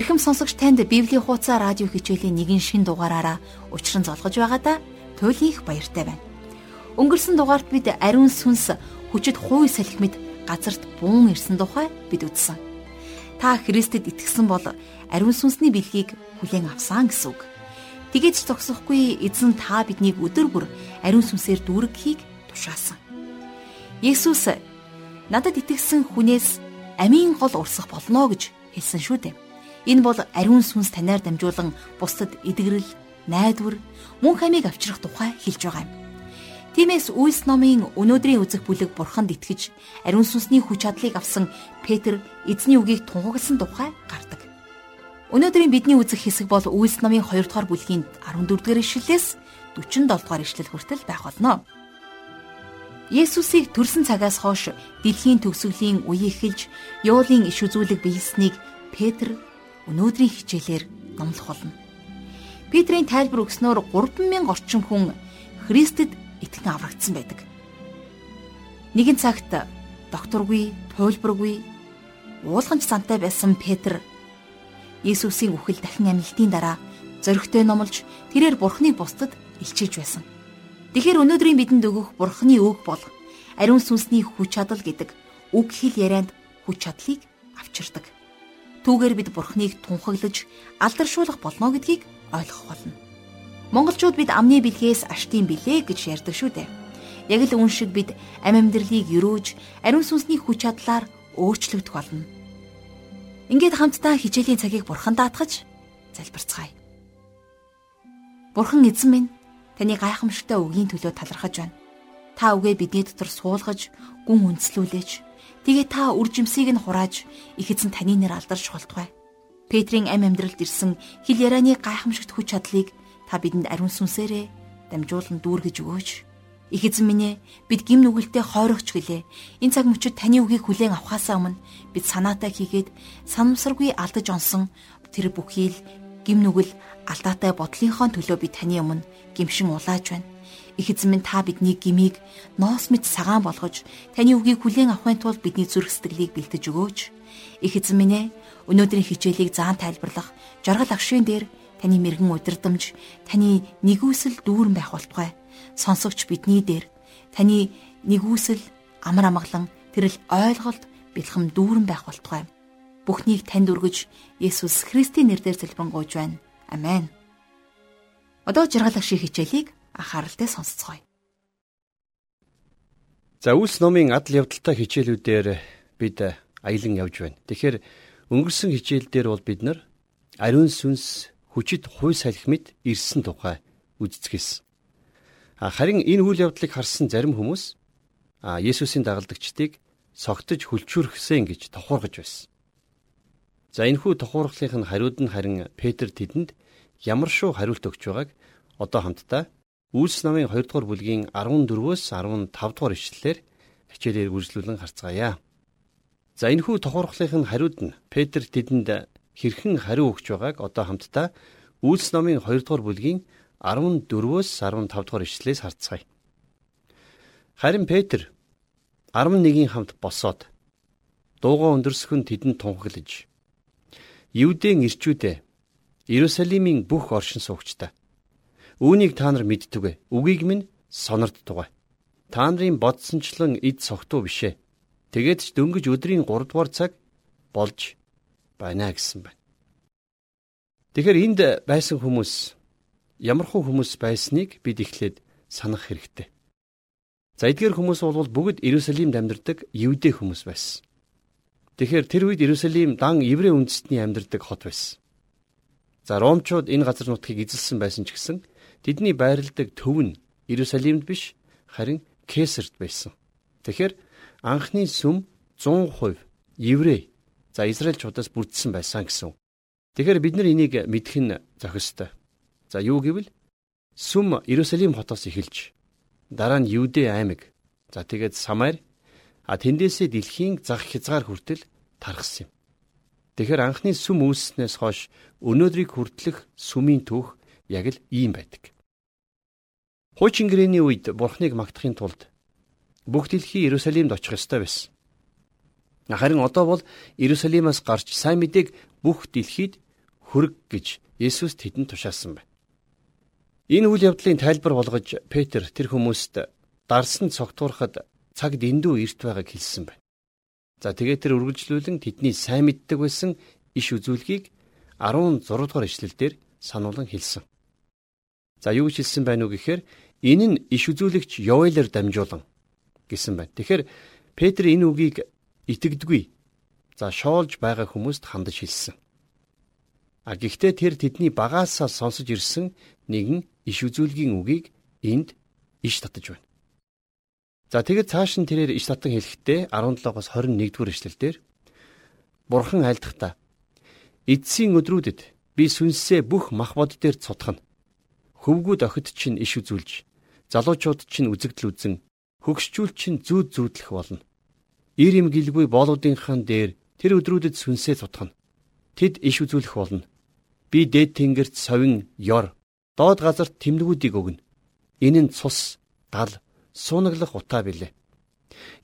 Ирхэм сонсогч танд Библийн хуудас радио хичээлийн нэгэн шин дугаараараа учран золгож байгаадаа туйлын их баяртай байна. Өнгөрсөн дугаарт бид ариун сүнс хүчит хууй салхимд газарт буун ирсэн тухай бид үзсэн. Та Христэд итгэсэн бол ариун сүнсний бэлгийг хүлээн авсан гэсэн үг. Тэгээд ч зогсохгүй эзэн та биднийг өдөр бүр ариун сүнсээр дүүргэхийг тушаасан. Есүс надад итгэсэн хүнээс амийн гол урсах болно гэж хэлсэн шүү дээ. Энэ бол ариун сүнс танаар дамжуулан бусдад эдгэрэл, найдвар, мөн хамиг авчрах тухай хэлж байгаа юм. Тиймээс Үйлс номын өнөөдрийн үзэх бүлэг бурханд итгэж ариун сүнсний хүч чадлыг авсан Петр эзний үгийг тунхагласан тухай гардаг. Өнөөдрийн бидний үзэх хэсэг бол Үйлс номын 2 дугаар бүлгийн 14 дугаар ишлэлээс 47 дугаар ишлэл хүртэл байх болно. Есүсийг төрсэн цагаас хойш дэлхийн төгсгөлийн үе эхэлж Ёолын иш үзүүлэг биелснийг Петр өнөөдрийн хичээлээр номлох болно. Петрийн тайлбар өгснөөр 3000 орчим хүн Христэд итгэн аврагдсан байдаг. Нэгэн цагт докторгүй, туйлбаргүй, уулганч зантай байсан Петр Есүсийн үхэл дахин амилтын дараа зөрөгтэй номлож тэрээр Бурхныг бусдад илчилж байсан. Тэгэхээр өнөөдрийн бидэнд өгөх Бурхны үг бол ариун сүнсний хүч чадал гэдэг үг хэл ярианд хүч чадлыг авчирдаг. Түүгээр бид Бурхныг тунхаглаж алдаршуулах болно гэдгийг ойлгох болно. Монголчууд бид амны бэлгээс аштын билээ гэж ярьдаг шүү дээ. Яг л үн шиг бид ам амьдралыг өрөөж ариун сүнсний хүч чадлаар өөрчлөгдөх болно. Ингээд хамтдаа хичээлийн цагийг бурхан даатгаж залбирцгаая. Бурхан эзэн минь таны гайхамшигтай үгийн төлөө талархаж байна. Та үгээ бидний дотор суулгаж, гүн үндэслүүлээч. Тэгээ та үржимсийг нь хурааж их эзэн таны нэр алдарч болтугай. Петрийн ам амьдралд ирсэн хил ярианы гайхамшигт хүч чадлыг та бидэнд ариун сүнсээрээ дамжуулан дүүргэж өгөөч. Их эзэн минь ээ бид гим нүгэлтэд хойрогч гэлээ. Энэ цаг мөчид таны үгийг хүлээн авахаасаа өмнө бид санаатай хийгээд санамсаргүй алдаж онсон тэр бүхий л гим нүгэл алдаатай бодлынхоо төлөө би таны өмнө гимшин улааж байна. Их эзэн минь та бидний гмийг ноос мэт сагаан болгож таны үгийг хүлээн авахын тулд бидний зүрх сэтгэлийг бэлтэж өгөөч. Их эзэн минь ээ өнөөдрийн хичээлийг заан тайлбарлах жаргал агшийн дээр таны мэрэгэн удирдамж, таны нэгүсэл дүүрэн байх болтугай сонсогч бидний дээр таны нэгүсэл амар амгалан тэрл ойлголт бэлхэм дүүрэн байх болтугай. Бүхнийг танд өргөж Есүс Христийн нэрээр залбирanгуйж байна. Амен. Одоо жаргалах шиг хичээлийг анхааралтай сонсцгоё. За үлс номын адал явдалтай хичээлүүдээр бид аялан явж байна. Тэгэхээр өнгөрсөн хичээлдээр бол бид нар ариун сүнс хүчит хуй салхимд ирсэн тухай үздэгсэн. Харин энэ үйл явдлыг харсан зарим хүмүүс Есүсийн дагалдагчдыг согтож хүлчүүрхсэн гэж тохуургаж байсан. За энэхүү тохуурхлынх нь хариуд нь харин Петр тэдэнд ямар шүү хариулт өгч байгааг одоо хамтдаа Үйлс намын 2 дугаар бүлгийн 14-өөс 15 дугаар ишлэлээр хичээлээр үргэлжлүүлэн харцгаая. За энэхүү тохуурхлынх нь хариуд нь Петр тэдэнд хэрхэн хариу өгч байгааг одоо хамтдаа Үйлс намын 2 дугаар бүлгийн 14-өөс 15 дугаар ишлэлээс харцгаая. Харин Петр 11-ийн хамт босоод дууга өндөрсгөн тэдэнд тунхаглаж Евдэн ирчүүдээ Иерусалимийн бүх оршин суугчтай үүнийг та нар мэддэг үгийг минь сонирдтугай. Та нарын бодсончлон эд согтуу бишээ. Тэгээд ч дөнгөж өдрийн 3 дугаар цаг болж байна гэсэн байна. Тэгэхээр энд байсан хүмүүс ямархуу хүмүүс байсныг бид эхлээд санах хэрэгтэй. За эдгээр хүмүүс бол бүгд Иерусалимд амьдардаг евдээ хүмүүс байсан. Тэгэхээр тэр үед Иерусалим дан еврей үндэстний амьдардаг хот байсан. За ромчууд энэ газар нутгийг эзэлсэн байсан ч гэсэн тэдний байрладаг төв нь Иерусалимд биш харин Кесарт байсан. Тэгэхээр анхны сүм 100% еврей за Израильчуудаас бүрдсэн байсан гэсэн. Тэгэхээр бид нар энийг мэдэх нь зохистой. За юу гэвэл сүм Иерусалим хотоос эхэлж дараа нь Юдэ аймаг за тэгээд Самар а тэндээсээ дэлхийн зах хязгаар хүртэл тархсан юм. Тэгэхээр анхны сүм үүснээс хойш өнөөдрийг хүртлэх сүмийн түүх яг л ийм байдаг. Хуучин гэрээний үед Бурхныг магтахын тулд бүх дэлхий Иерусалимд очих ёстой байсан. Харин одоо бол Иерусалимаас гарч сайн мэдээг бүх дэлхийд хүрг гэж Есүс тэдэнд тушаасан байна. Энэ үйл явдлын тайлбар болгож Петр тэр хүмүүст дарсан цогтуурахад цаг дэндүү эрт байгааг хэлсэн байна. За тэгээд тэр үргэлжлүүлэн тэдний сайн мэддэг байсан иш үзүүлгийг 16 дугаар ишлэлдэр сануулan хэлсэн. За юу гэж хэлсэн байна уу гэхээр энэ нь иш үзүүлэгч Йоэлэр дамжуулан гэсэн байна. Тэгэхээр Петр энэ үгийг итгэдэггүй. За шоолж байгаа хүмүүст хандаж хэлсэн. А гэхдээ тэр тэдний багаасаа сонсож ирсэн нэгэн иш үзүүлгийн үгийг энд иш татаж байна. За тэгэд цааш нь тэрээр иш татан хэлэхдээ 17-оос 21-р эшлэлдэр Бурхан айлдахдаа эдсийн өдрүүдэд би сүнсээ бүх махбод дээр цутгана. Хөвгүүд охид чинь иш үзүүлж, залуучууд чинь үзэгдэл үзэн, хөгшчүүл чинь зүүд зүүдлэх болно. Ир им гэлгүй боолуудынхан дээр тэр өдрүүдэд сүнсээ цутгана. Тэд иш үзүүлэх болно. Би дээд тэнгэрт совин ёр, доод газарт тэмдгүүдийг өгнө. Энэ нь цус, гал, суунаглах утаа билээ.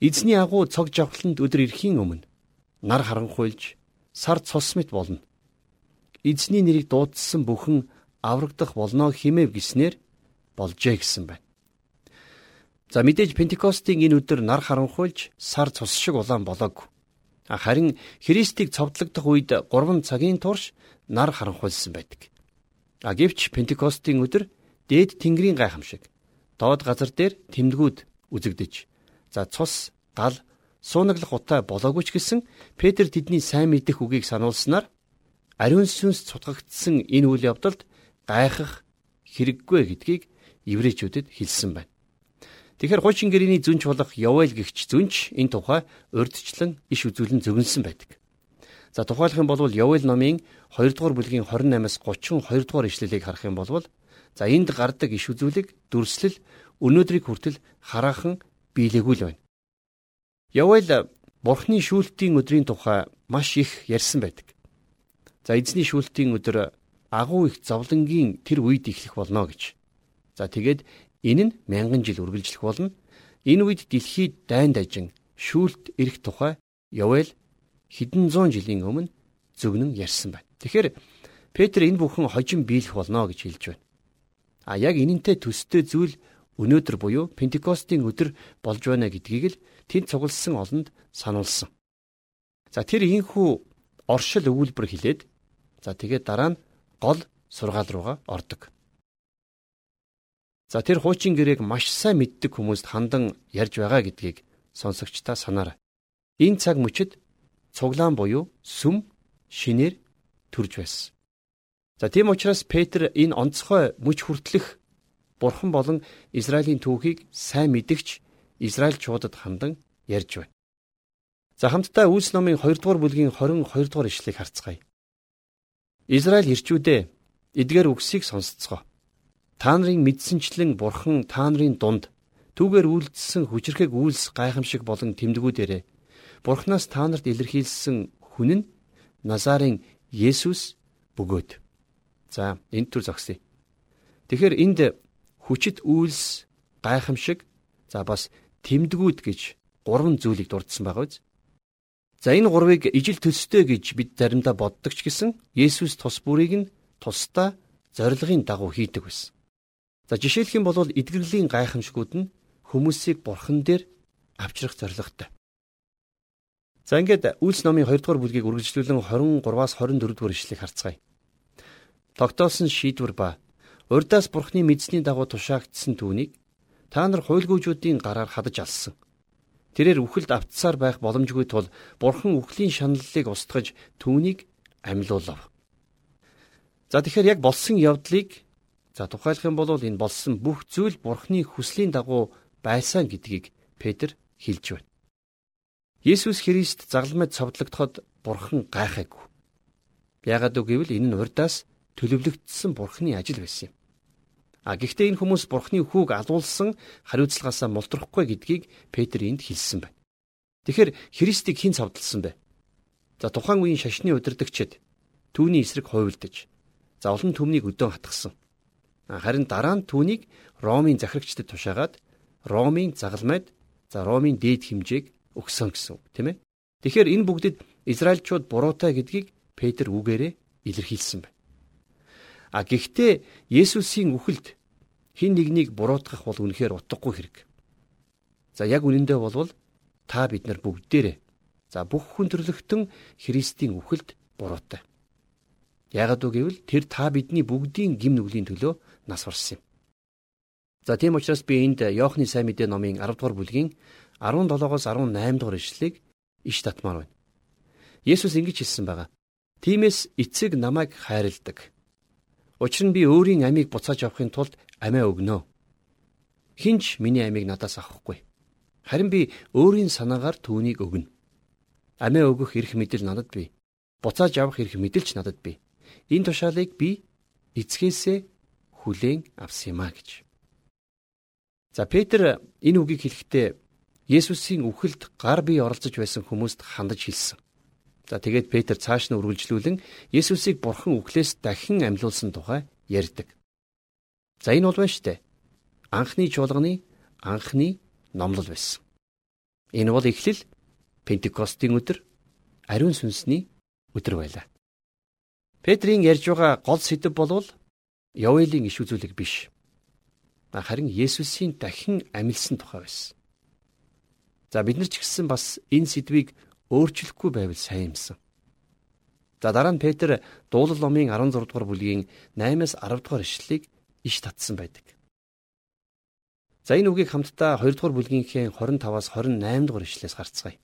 Эзний агуу цог жавхланд өдөр ирэхийн өмнө нар харанхуйлж сар цус мэт болно. Эзний нэрийг дуудсан бүхэн аврагдах болно хэмэв гиснээр болжээ гэсэн байна. За мэдээж Пентекостийн энэ өдөр нар харанхуйлж сар цус шиг улаан болоогүй. Харин Христийг цовдлогдох үед 3 цагийн турш нар харанхуйлсан байдаг. А гэвч Пентекостийн өдөр дээд тэнгэрийн гайхамшиг доод газар дээр тэмдгүүд үзэгдэж за цус гал суунаглах утаа болоогүй ч гэсэн Петр тэдний сайн мэдэх үгийг сануулснаар ариун сүнс цутгагдсан энэ үйл явдалд гайхах хэрэггүй гэдгийг еврейчүүдэд хэлсэн байна. Тэгэхээр хуучин гэрээний зүнч болох Явайл гихч зүнч энэ тухай урдчлан иш үзүүлэн зөвнсөн байдаг. За тухайлах юм бол Явайл номын 2 дугаар бүлгийн 28-аас 32 дугаар ишлэлийг харах юм бол за энд гардаг иш үзүүлэг дүрслэл өнөөдрийг хүртэл хараахан биелээгүй л байна. Явайл Бурхны шүүлтийн өдрийн тухай маш их ярьсан байдаг. За эзний шүүлтийн өдөр агуу их зовлонгийн тэр үед эхлэх болно гэж. За тэгээд Энэ нь мянган жил үргэлжлэх болно. Энэ үед дэлхийд дайн дажин шүүлт ирэх тухай Явел хэдэн зуун жилийн өмнө зөвгнөн ярьсан байна. Тэгэхээр Петр энэ бүхэн хожим биелэх болно гэж хэлж байна. А яг энэнтэй төстэй зүйл өнөөдөр буюу Пентекостийн өдөр болж байна гэдгийг л тэнд цугласан олонд сануулсан. За тэр ийхүү оршил өгүүлбэр хэлээд за тэгээд дараа нь гол сургаал руугаа ордог. За тэр хуучин гэрээг маш сайн мэддэг хүмүүст хандан ярьж байгаа гэдгийг сонсогчдаа санаарай. Энэ цаг мөчид цуглаан буюу сүм шинээр төрж байсан. За тийм учраас Петр энэ онцгой мөч хүртлэх Бурхан болон Израилийн түүхийг сайн мэдгч Израильчуудад хандан ярьж байна. За хамтдаа Үлс номын 2 дугаар бүлгийн 22 дугаар ишлэгийг харцгаая. Израиль ирчүүдээ эдгээр үгсийг сонсцгоо. Та нарын мэдсэнчлэн бурхан та нарын дунд түүгээр үйлдэлсэн хүчрэхэг үйлс гайхамшиг болон тэмдгүүдээрээ бурхнаас та нарт илэрхийлсэн хүн нь Назарын Есүс бөгөөд. За энэ төр зогсъё. Тэгэхээр энд хүчит үйлс гайхамшиг за бас тэмдгүүд гэж гурван зүйлийг дурдсан байгаа биз? За энэ гурвыг ижил төстэй гэж бид заримдаа боддог ч гэсэн Есүс тус бүрийг нь тусдаа зорилгын дагуу хийдэг байсан. За жишээлх юм бол эдгэрлийн гайхамшгууд нь хүмүүсийг бурхан дээр авчрах зорилготой. За ингээд Үлс номын 2 дугаар бүлгийг үргэлжлүүлэн 23-аас 24 дугаар ишлэгийг харцгаая. Тогтоосон шийдвэр ба урдаас бурхны мэдсний дагуу тушаагдсан түүнийг та нар хуйлгуужуудын гараар хадаж алсан. Тэрээр үхэлд автсаар байх боломжгүй тул бурхан үхлийн шаналлыг устгаж түүнийг амьлуулав. За тэгэхээр яг болсон явдлыг За тухайлах юм бол энэ болсон бүх зүйл Бурхны хүслийн дагуу байсан гэдгийг Петр хэлж байна. Есүс Христ загламж цовдлогдоход Бурхан гайхаагүй. Яагаад гэвэл энэ нь урдаас төлөвлөгдсөн Бурхны ажил байсан юм. А гэхдээ энэ хүмүүс Бурхны хүүг алуулсан хариуцлагаасаа мултрахгүй гэдгийг Петр энд хэлсэн байна. Тэгэхээр Христийг хэн цовдлсон бэ? За тухайн үеийн шашны удирдагчид түүний эсрэг хувилдаж за олон түмнийг өдөөн хатгсан. Харин дараа нь түүнийг Ромын захирагчдад тушаагаад Ромын загалмайд за Ромын дээд хэмжээг өгсөн гэсэн үг тийм ээ. Тэгэхээр энэ бүгдэд Израильчууд буруутай гэдгийг Петр үгээрээ илэрхийлсэн байна. А гэхдээ Есүсийн үхэлд хин нэгнийг буруутгах бол үнэхээр утгагүй хэрэг. За яг үнэндээ болвол та бид нар бүгдээрээ за бүх хүн төрлөختөн Христийн үхэлд буруутай. Яагад үг гэвэл тэр та бидний бүгдийн гим нүглийн төлөө нас барсан юм. За тийм учраас би энд Иохны сайн мэдээ номын 10 дугаар бүлгийн 17-оос 18 дугаар ишлэлийг иш татмаар байна. Есүс ингэж хэлсэн байгаа. Тиймээс эцэг намайг хайрладаг. Учир нь би өөрийн амийг буцааж авахын тулд амиа өгнө. Хинч миний амийг надаас авахгүй. Харин би өөрийн санаагаар түүнийг өгнө. Амиа өгөх эрх мэдэл надад бий. Буцааж авах эрх мэдэлч надад бий. Энэ тушаалыг би эцгээсээ хүлээн авсан юм а гэж. За Петр энэ үгийг хэлэхдээ Есүсийн үхэлд гар бие оролцож байсан хүмүүст хандаж хэлсэн. За тэгээд Петр цааш нь үргэлжлүүлэн Есүсийг бурхан үхлээс дахин амьлуулсан тухай ярьдаг. За энэ бол байна штэ. Анхны чуулганы анхны номлол байсан. Энэ бол эхлэл Пентекостийн өдөр ариун сүнсний өдөр байлаа. Петрийн ярьж байгаа гол сэдэв болвол Явелийн иш үзүүлэг биш. Харин Есүсийн дахин амилсан тухай байсан. За бид нар ч гэсэн бас энэ сэдвийг өөрчлөхгүй байвал сайн юмсан. За дараа нь Петр дуулал номын 16 дугаар бүлгийн 8-аас 10 дугаар ишлэлийг иш татсан байдаг. За энэ үгийг хамтдаа 2 дугаар бүлгийнхээ 25-аас 28 дугаар ишлээс харцгаая.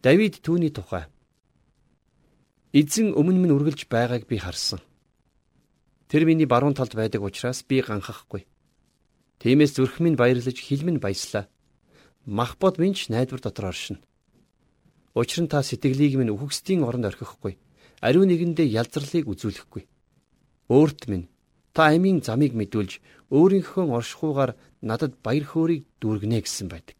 Давид түүний тухай Эзэн өмнө минь үргэлж байгааг би харсан. Тэр миний баруун талд байдаг учраас би ганхахгүй. Тиймээс зүрх минь баярлаж, хил минь баяслаа мах бод минь найдвар дотор оршино. Учир нь та сэтгэлийг минь үхгсдийн оронд орхихгүй. Ариун нэгэндээ ялзралыг үзүүлэхгүй. Өөрт минь та амийн замыг мэдүүлж өөрийнхөө оршихуугаар надад баяр хөөргийг дүүргэнэ гэсэн байдаг.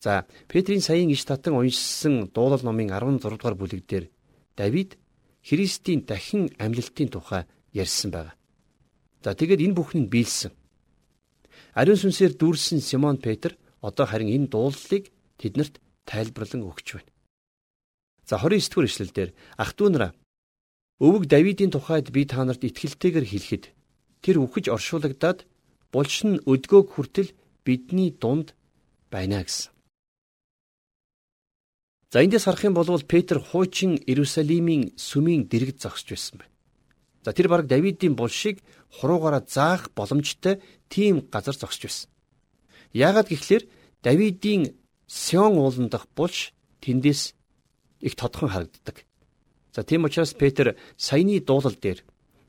За, Петрийн саяын иш татан уншсан дуулал номын 16 дугаар бүлэг дээр Давид Христийн дахин амьлалтын тухай ярьсан байна. За, тэгээд энэ бүхнийг биелсэн. Ариун сүнсээр дүүрсэн Симон Петр одоо харин энэ дуулалыг тэднэрт тайлбарлан өгч байна. За 29 дугаар ишлэлдэр ах トゥ нараа өвөг Давидын тухайд би та нарт итгэлтэйгээр хэлэхэд тэр үхэж оршуулгадаад булш нь өдгөөг хүртэл бидний дунд байна гэсэн. За эндээс харах юм бол Петр хуучин Иерусалимийн сүмийн дэргэд зогсож байсан байна. За тэр баг Давидын булшийг хуруугаараа заах боломжтой тийм газар зогсож байсан. Яагаад гэвэл Давидын Сион уулан дахь булш тэндээс их тодхон харагддаг. За тийм учраас Петр саяны дуулал дээр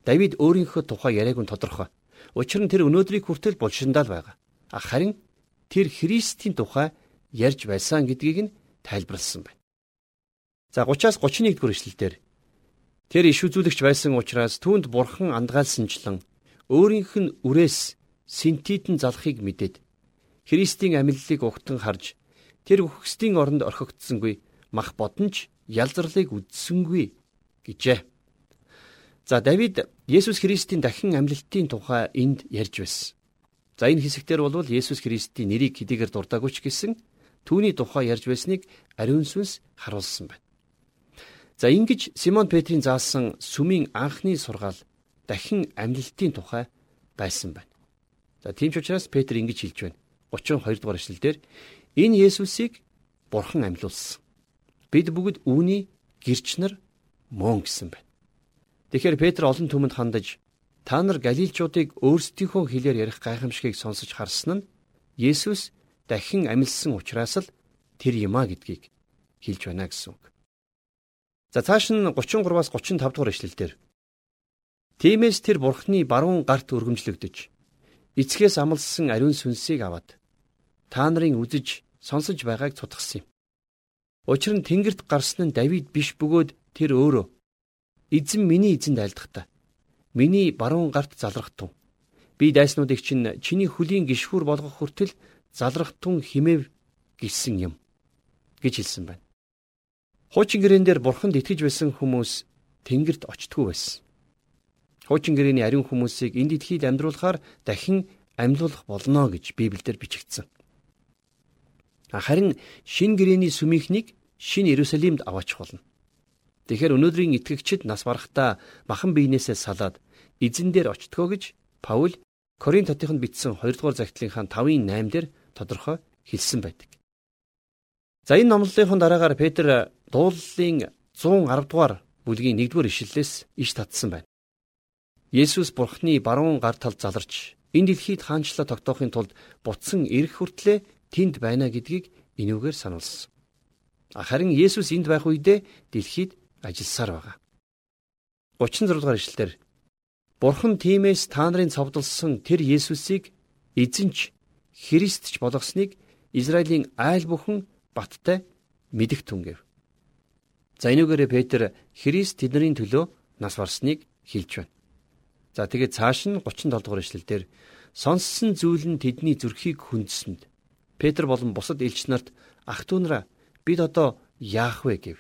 Давид өөрийнхөө тухай яриаг нь тодорхой. Учир нь тэр өнөөдрийг хүртэл булшиндаа л байгаа. Харин тэр Христийн тухай ярьж байсан гэдгийг нь тайлбарлсан байна. За 30-аас 31 дугаар эшлэлдэр Тэр иш үзүүлэгч байсан учраас түүнд бурхан андгаалсанчлан өөрийнх нь үрээс синтитэн залахыг мэдээд Христийн амиллыг угтан харж тэр үхгсдийн оронд орхигдсонгүй мах бодонч ялзралыг үдсэнгүй гэжээ. За Давид Есүс Христийн дахин амьлалтын тухай энд ярьж байсан. За энэ хэсэгтэр бол Есүс Христийн нэрийг хэдийгээр дурдаагүй ч гэсэн түүний тухай ярьж байсныг ариун сүнс харуулсан байна. За ингэж Симон Петрийн заасан сүмийн анхны сургаал дахин амьлалтын тухай байсан байна. За тийм ч учраас Петр ингэж хэлж байна. 32 дугаар эшлэлдэр энэ Есүсийг Бурхан амьлуулсан. Бид бүгд үүний гэрч нар мөн гэсэн байна. Тэгэхээр Петр олон түмэнд хандаж та нар галилчуудыг өөрсдийнхөө хэлээр ярих гайхамшигыг сонсож харсан нь Есүс дахин амьлсан учраас л тэр юм а гэдгийг хэлж байна гэсэн үг. За цааш нь 33-аас 35 дугаар ишлэлдэр Тимээс тэр бурхны баруун гарт өргөмжлөгдөж эцгээс амлсан ариун сүнсийг аваад та нарын үзэж сонсож байгааг цутгсан юм. Учир нь тэнгэрт гарсан нь Давид биш бөгөөд тэр өөрөө эзэн миний эзэнд айлдахдаа миний баруун гарт залрахтун. Би дайснуудыг чинь чиний хөлийн гişхүр болгох хүртэл залрахтун химээв гэсэн юм гэж хэлсэн байна. Хуучин гэрээн дээр бурханд итгэж байсан хүмүүс тэнгэрт очтгүй байсан. Хуучин гэрээний ариун хүмүүсийг энд итгэхийг амьдруулахаар дахин амьлуулах болно гэж Библиэлд бичигдсэн. Харин шин гэрэний сүмийнхнийг шин Иерусалимд аваачих болно. Тэгэхээр өнөөдрийн итгэгчид нас барахтаа махан биенээсээ салаад эзэн дээр очтгоо гэж Паул Коринт хотынд бичсэн 2 дугаар загтлынхаа 5-ын 8 дээр тодорхой хэлсэн байдаг. За энэ номлолын дараагаар Петр дууллын 110 дугаар бүлгийн 1-р ишлэлээс иш татсан байна. Есүс Бурхны баруун гар талд заларч энэ дэлхийд хаанчлаа тогтоохын тулд буцсан ирэх хүртлээр тэнд байна гэдгийг энүүгээр сануулсан. Харин Есүс энд байх үедээ дэлхийд ажилласаар байгаа. 36 дугаар ишлэлээр Бурхан тиймээс та нарын цовдлсон тэр Есүсийг эзэнч Христч болгосныг Израилийн айл бүхэн баттай мэдэх түнгэв. За энүүгээрээ Петр Христ тэдний төлөө нас барсныг хэлж байна. За тэгээд цааш нь 37 дугаар эшлэлдэр сонссон зүйл нь тэдний зүрхийг хүндсэнд Петр болон бусад элч нарт ах トゥ нараа бид одоо яах вэ гэв.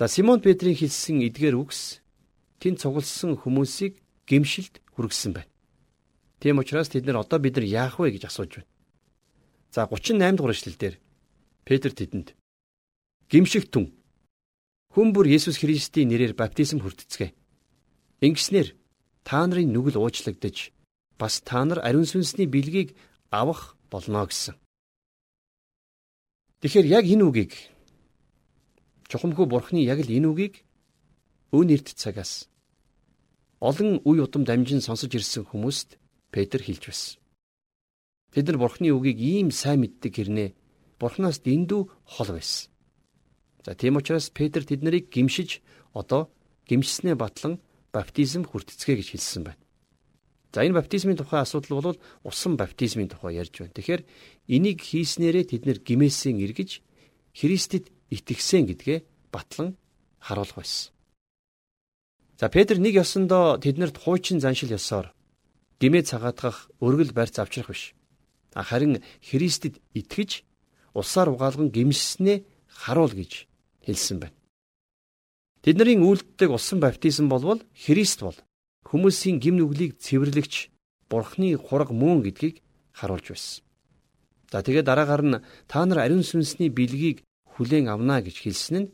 За Симон Петрийн хэлсэн эдгээр үгс тэнд цугласан хүмүүсийг гимшилд хүргэсэн байна. Тийм учраас тэд нар одоо бид нар яах вэ гэж асууж байна. За 38 дугаар эшлэлдэр Петр тэдэнд гимших түн хүн бүр Есүс Христийн нэрээр баптизм хүртцгээ. Ингэснээр та нарын нүгэл уучлагдж бас та нар ариун сүнсний бэлгийг авах болно гэсэн. Тэгэхээр яг энэ үгийг чухамхүү бурхны яг л энэ үгийг өн эрт цагаас олон үе удам дамжин сонсож ирсэн хүмүүст Петр хэлж байсан. Тэд нар Бурхны үгийг ийм сайн мэддэг хэрнээ Бурханаас дэндүү хол байсан. За тийм учраас Петр тэд нарыг гимшиж одоо гимшснээ батлан баптизм хүртцгээ гэж хэлсэн байна. За энэ баптизмын тухай асуудал бол усан баптизмын тухай ярьж байна. Тэгэхээр энийг хийснээрээ тэд нэр гимээсээ эргэж Христэд итгэсэн гэдгээ батлан харуулах байсан. За Петр нэг ёсондоо тэднэрт хуучин заншил ёсоор гимээ цагаатгах өргөл барьц авчрах биш. Харин Христэд итгэж усаар угаалган гимшснээ харуул гэж хэлсэн байна. Тэдний үйлддэг усан баптизм болвол Христ бол хүмүүсийн гим нүглийг цэвэрлэгч Бурхны хураг мөн гэдгийг харуулж байсан. За тэгээд дараагаар нь та нар ариун сүнсний бэлгийг хүлээн авна гэж хэлсэн нь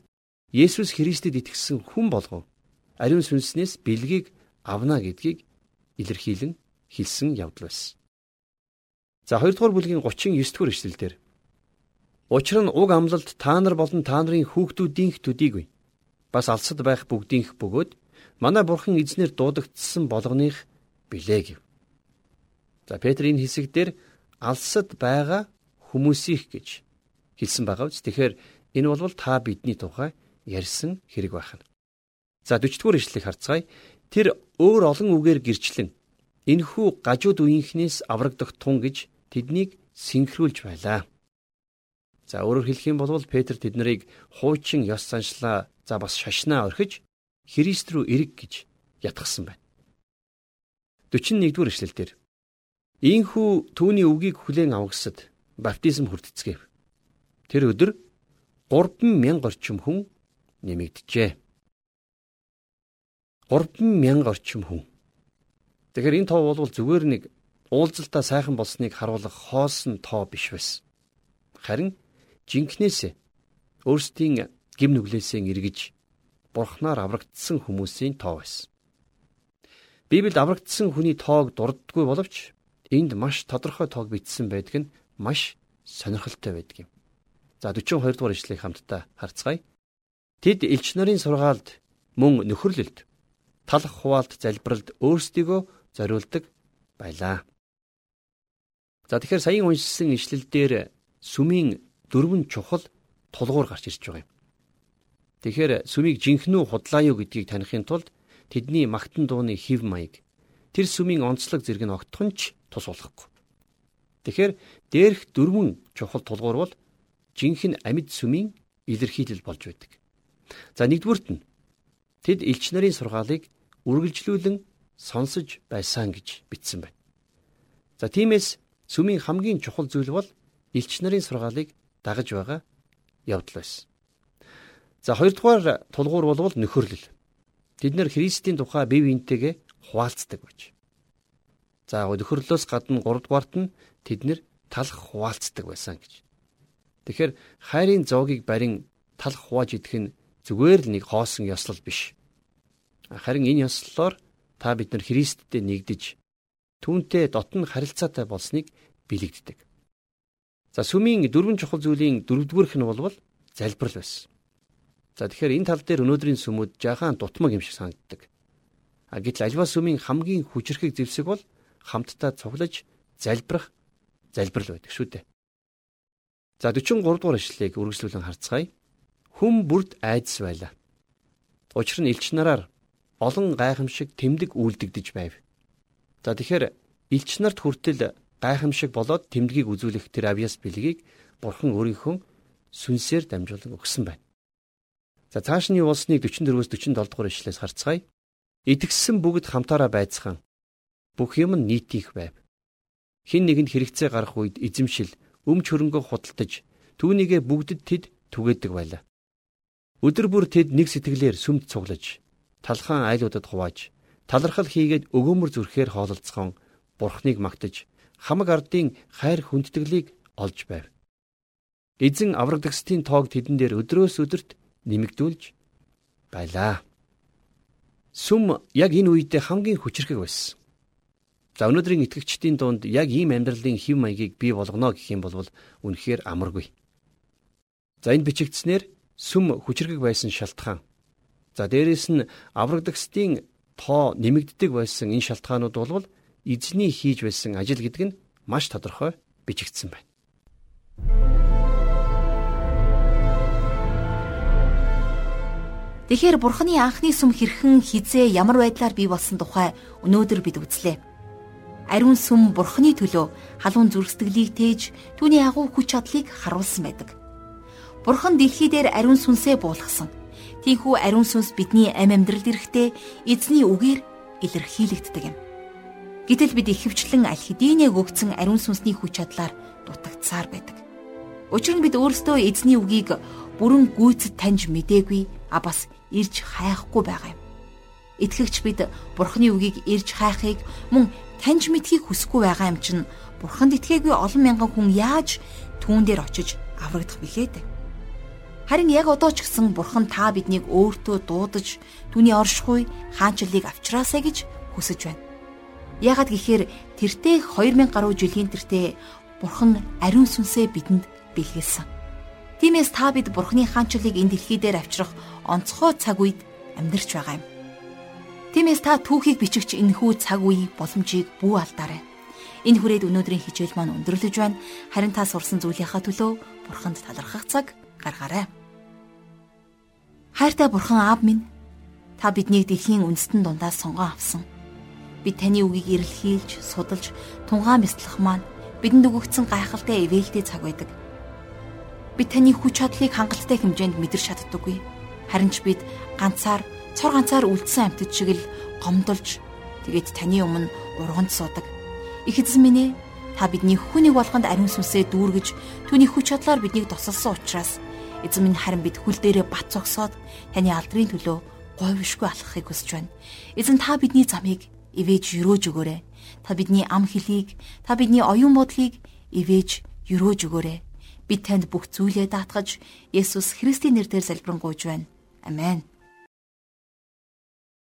Есүс Христэд итгэсэн хүн болгон ариун сүнснээс бэлгийг авна гэдгийг илэрхийлэн хэлсэн явдал байсан. За 2 дугаар бүлгийн 39 дугаар эшлэлдэр Учир нь уг амлалт та нар болон та нарын хүүхдүүдийнх төдийгүй бас алсад байх бүгдийнх бөгөөд манай бурхан эзнэр дуудагдсан болгоных билээ гэв. За Петрийн хэсэг дээр алсад байгаа хүмүүсийг гэж хэлсэн байгаа үст. Тэгэхээр энэ бол та бидний тухай ярьсан хэрэг байна. За 40 дугаар ишлэгийг харцгаая. Тэр өөр олон үгээр гэрчлэн энхүү гажууд үеийнхнээс аврагдах тун гэж тэднийг синхруулж байлаа. За өөрөөр хэлэх юм бол Петр тэднийг хуучин ёс заншлаа за бас шашнаа орхиж Христ рүү эрэг гэж ятгсан байна. 41 дугаар ишлэлдэр Ийхүү түүний үгийг хүлээн авагсад баптизм хүртцгээв. Тэр өдөр 3000 орчим хүн нэмэгдэжээ. 3000 орчим хүн. Тэгэхээр энэ тоо бол зүгээр нэг уулзалтаа сайхан болсныг харуулах хоосон тоо биш байсан. Харин жинкнээс өөрсдийн гим нүглээсээ эргэж бурхнаар аврагдсан хүмүүсийн тоо байсан. Библиэд аврагдсан хүний тоог дурддаггүй боловч энд маш тодорхой тоог бичсэн байдаг нь маш сонирхолтой байдаг юм. За 42 дугаар ишлэгийг хамтдаа харцгаая. Тэд элч нарын сургаалд мөн нөхөрлөлд талах хуваалт залбиралд өөрсдийгөө зориулдаг байлаа. За тэгэхээр саяын уншсан ишлэлдэр сүмийн дөрвөн чухал тулгуур гарч ирж байгаа юм. Тэгэхээр сүмийг жинхнүү худлаа юу гэдгийг танихын тулд тэдний магтан дууны хев маяг тэр сүмийн онцлог зэрэг нь огтхон ч тус болохгүй. Тэгэхээр дээрх дөрвөн чухал тулгуур бол жинхэнэ амьд сүмийн илэрхийлэл болж байдаг. За нэгдүгüрт нь тэд элч нарын сургаалыг үргэлжлүүлэн сонсож байсан гэж бичсэн байна. За тиймээс сүмийн хамгийн чухал зүйл бол элч нарын сургаалыг дагаж байгаа явдал байсан. За хоёрдугаар тулгуур болвол нөхөрлөл. Бид нэр Христийн тухай бие биентэйгээ хуваалцдаг байж. За нөхөрлөлөөс гадна гуравдугаарт нь тэд нэр талах хуваалцдаг байсан гэж. Тэгэхээр хайрын зоогийг барин талах хувааж идэх нь зүгээр л нэг хоосон ёслол биш. Харин энэ ёслолоор та бид нар Христтэй нэгдэж түүнтэй дотн харилцаатай болсныг билэгддэг. За сүмийн дөрвөн чухал зүйлийн дөрөвдүгээрх нь болвол залбирал байсан. За тэгэхээр энэ тал дээр өнөөдрийн сүмүүд жаахан дутмаг юм шиг санагддаг. А гэтэл альва сүмийн хамгийн хүчрхэг зэвсэг бол хамтдаа цуглаж залбирах залбирал байдаг шүү дээ. За 43 дугаар ишлэгийг үргэлжлүүлэн харцгаая. Хүм бүрд айдас байла. Учир нь элч нараар олон гайхамшиг тэмдэг үйлдэгдэж байв. За тэгэхээр элч нарт хүртэл гайхамшиг болоод тэмдгийг үзүүлэх тэр авьяас бэлгийг бурхан өөрийнхөө сүнсээр дамжуулан өгсөн байна. За цааш нь юу болсныг 44-өөс 47 дугаар ишлээс харцгаая. Итгэссэн бүгд хамтаараа байцгаан. Бүх юм нийтих байв. Хин нэгэнд хэрэгцээ гарах үед эзэмшил, өмч хөрөнгө худалдаж, түүнийгээ бүгдэд тэд түгээдэг байлаа. Өдөр бүр тэд нэг сэтгэлээр сүмд цуглаж, талхан айлуудад хувааж, талархал хийгээд өгөөмөр зүрхээр хоололцгоон бурхныг магтаж, хамаг ардын хайр хүндэтгэлийг олж байв. Эзэн аврагдагсдын тоог тэдэн дээр өдрөөс өдөрт нэмэгдүүлж байлаа. Сүм яг энэ үедээ хамгийн хүчрхэг байсан. За өнөөдрийн итгэгчдийн дунд яг ийм амьдралын хэв маягийг бий болгоно гэх юм бол үнэхээр амаргүй. За энэ бичигдснээр сүм хүчрхэг байсан шалтгаан. За дээрэс нь аврагдагсдын тоо нэмэгддэг байсан энэ шалтгаанууд бол эзний хийж байсан ажил гэдэг нь маш тодорхой бичигдсэн байна. Тэгэхээр бурхны анхны сүм хэрхэн хизээ ямар байдлаар бий болсон тухай өнөөдөр бид үзлээ. Ариун сүм бурхны төлөө халуун зүрхсэтгэлийг тээж түүний агуу хүч чадлыг харуулсан байдаг. Бурхан дэлхий дээр ариун сүнсээ буулгасан. Тийхүү ариун сүнс бидний амь амьдралд ирэхдээ эзний үгээр илэрхийлэгддэг юм. Гэтэл бид ихэвчлэн аль хэдийнэ гөгцсөн ариун сүнсний хүч чадлаар дутагдсаар байдаг. Учир нь бид өөрсдөө эзний үгийг бүрэн гүйцэд таньж мэдээгүй а бас ирж хайхгүй байгаа юм. Итгэгч бид Бурхны үгийг ирж хайхыг мөн таньж мэдхийг хүсэхгүй байгаа юм чинь Бурханд итгээгүй олон мянган хүн яаж түүн дээр очиж аврагдах билээ дээ. Харин яг одоо ч гэсэн Бурхан та биднийг өөртөө дуудаж түүний оршихуй хаанчлалыг авчраасаа гэж хүсэж байна. Яагад гэхээр тэртээ 2000 гаруй жилийн тэртээ Бурхан ариун сүнсээ бидэнд бэлгэлсэн. Тиймээс та бид Бурхны хаанчлалыг энэ дэлхий дээр авчрах онцгой цаг үед амьдарч байгаа юм. Тиймээс та түүхийг бичигч энэхүү цаг үе боломжийг бүү алдаарай. Энэ хүрээд өнөөдрийн хичээл маань өндөрлөж байна. Харин та сурсан зүйлийнхаа төлөө Бурханд талархах цаг гаргаарай. Хайртай Бурхан Аав минь та биднийг дэлхийн үндэстэн дундаас сонгон авсан. Бид таны үгийг эрэлхийлж, судалж, тунгаан бяцлах маань бидэнд өгөгдсөн гайхалтай ивэлтэй цаг байдаг бид таны хүч чадлыг хангалттай хэмжээнд мэдэрч чаддаггүй. Харин ч бид ганцаар цор ганцаар үлдсэн амьтад шиг л гомдолж тэгээд таны өмнө урганд суудаг. Их эзэн минь ээ та бидний хүнийг болгонд ариун сүнсээ дүүргэж түүний хүч чадлаар биднийг тусалсан учраас эзэн минь харин бид хүл дээрээ бат цогсоод таны алдрын төлөө говьшгүй алхахыг хүсэж байна. Эзэн та бидний замыг ивэж өрөөж өгөөрэй. Та бидний ам хэлийг, та бидний оюун бодлыг ивэж өрөөж өгөөрэй бид танд бүх зүйлээ даатгаж Есүс Христийн нэрээр залбирanгуйж байна. Амен.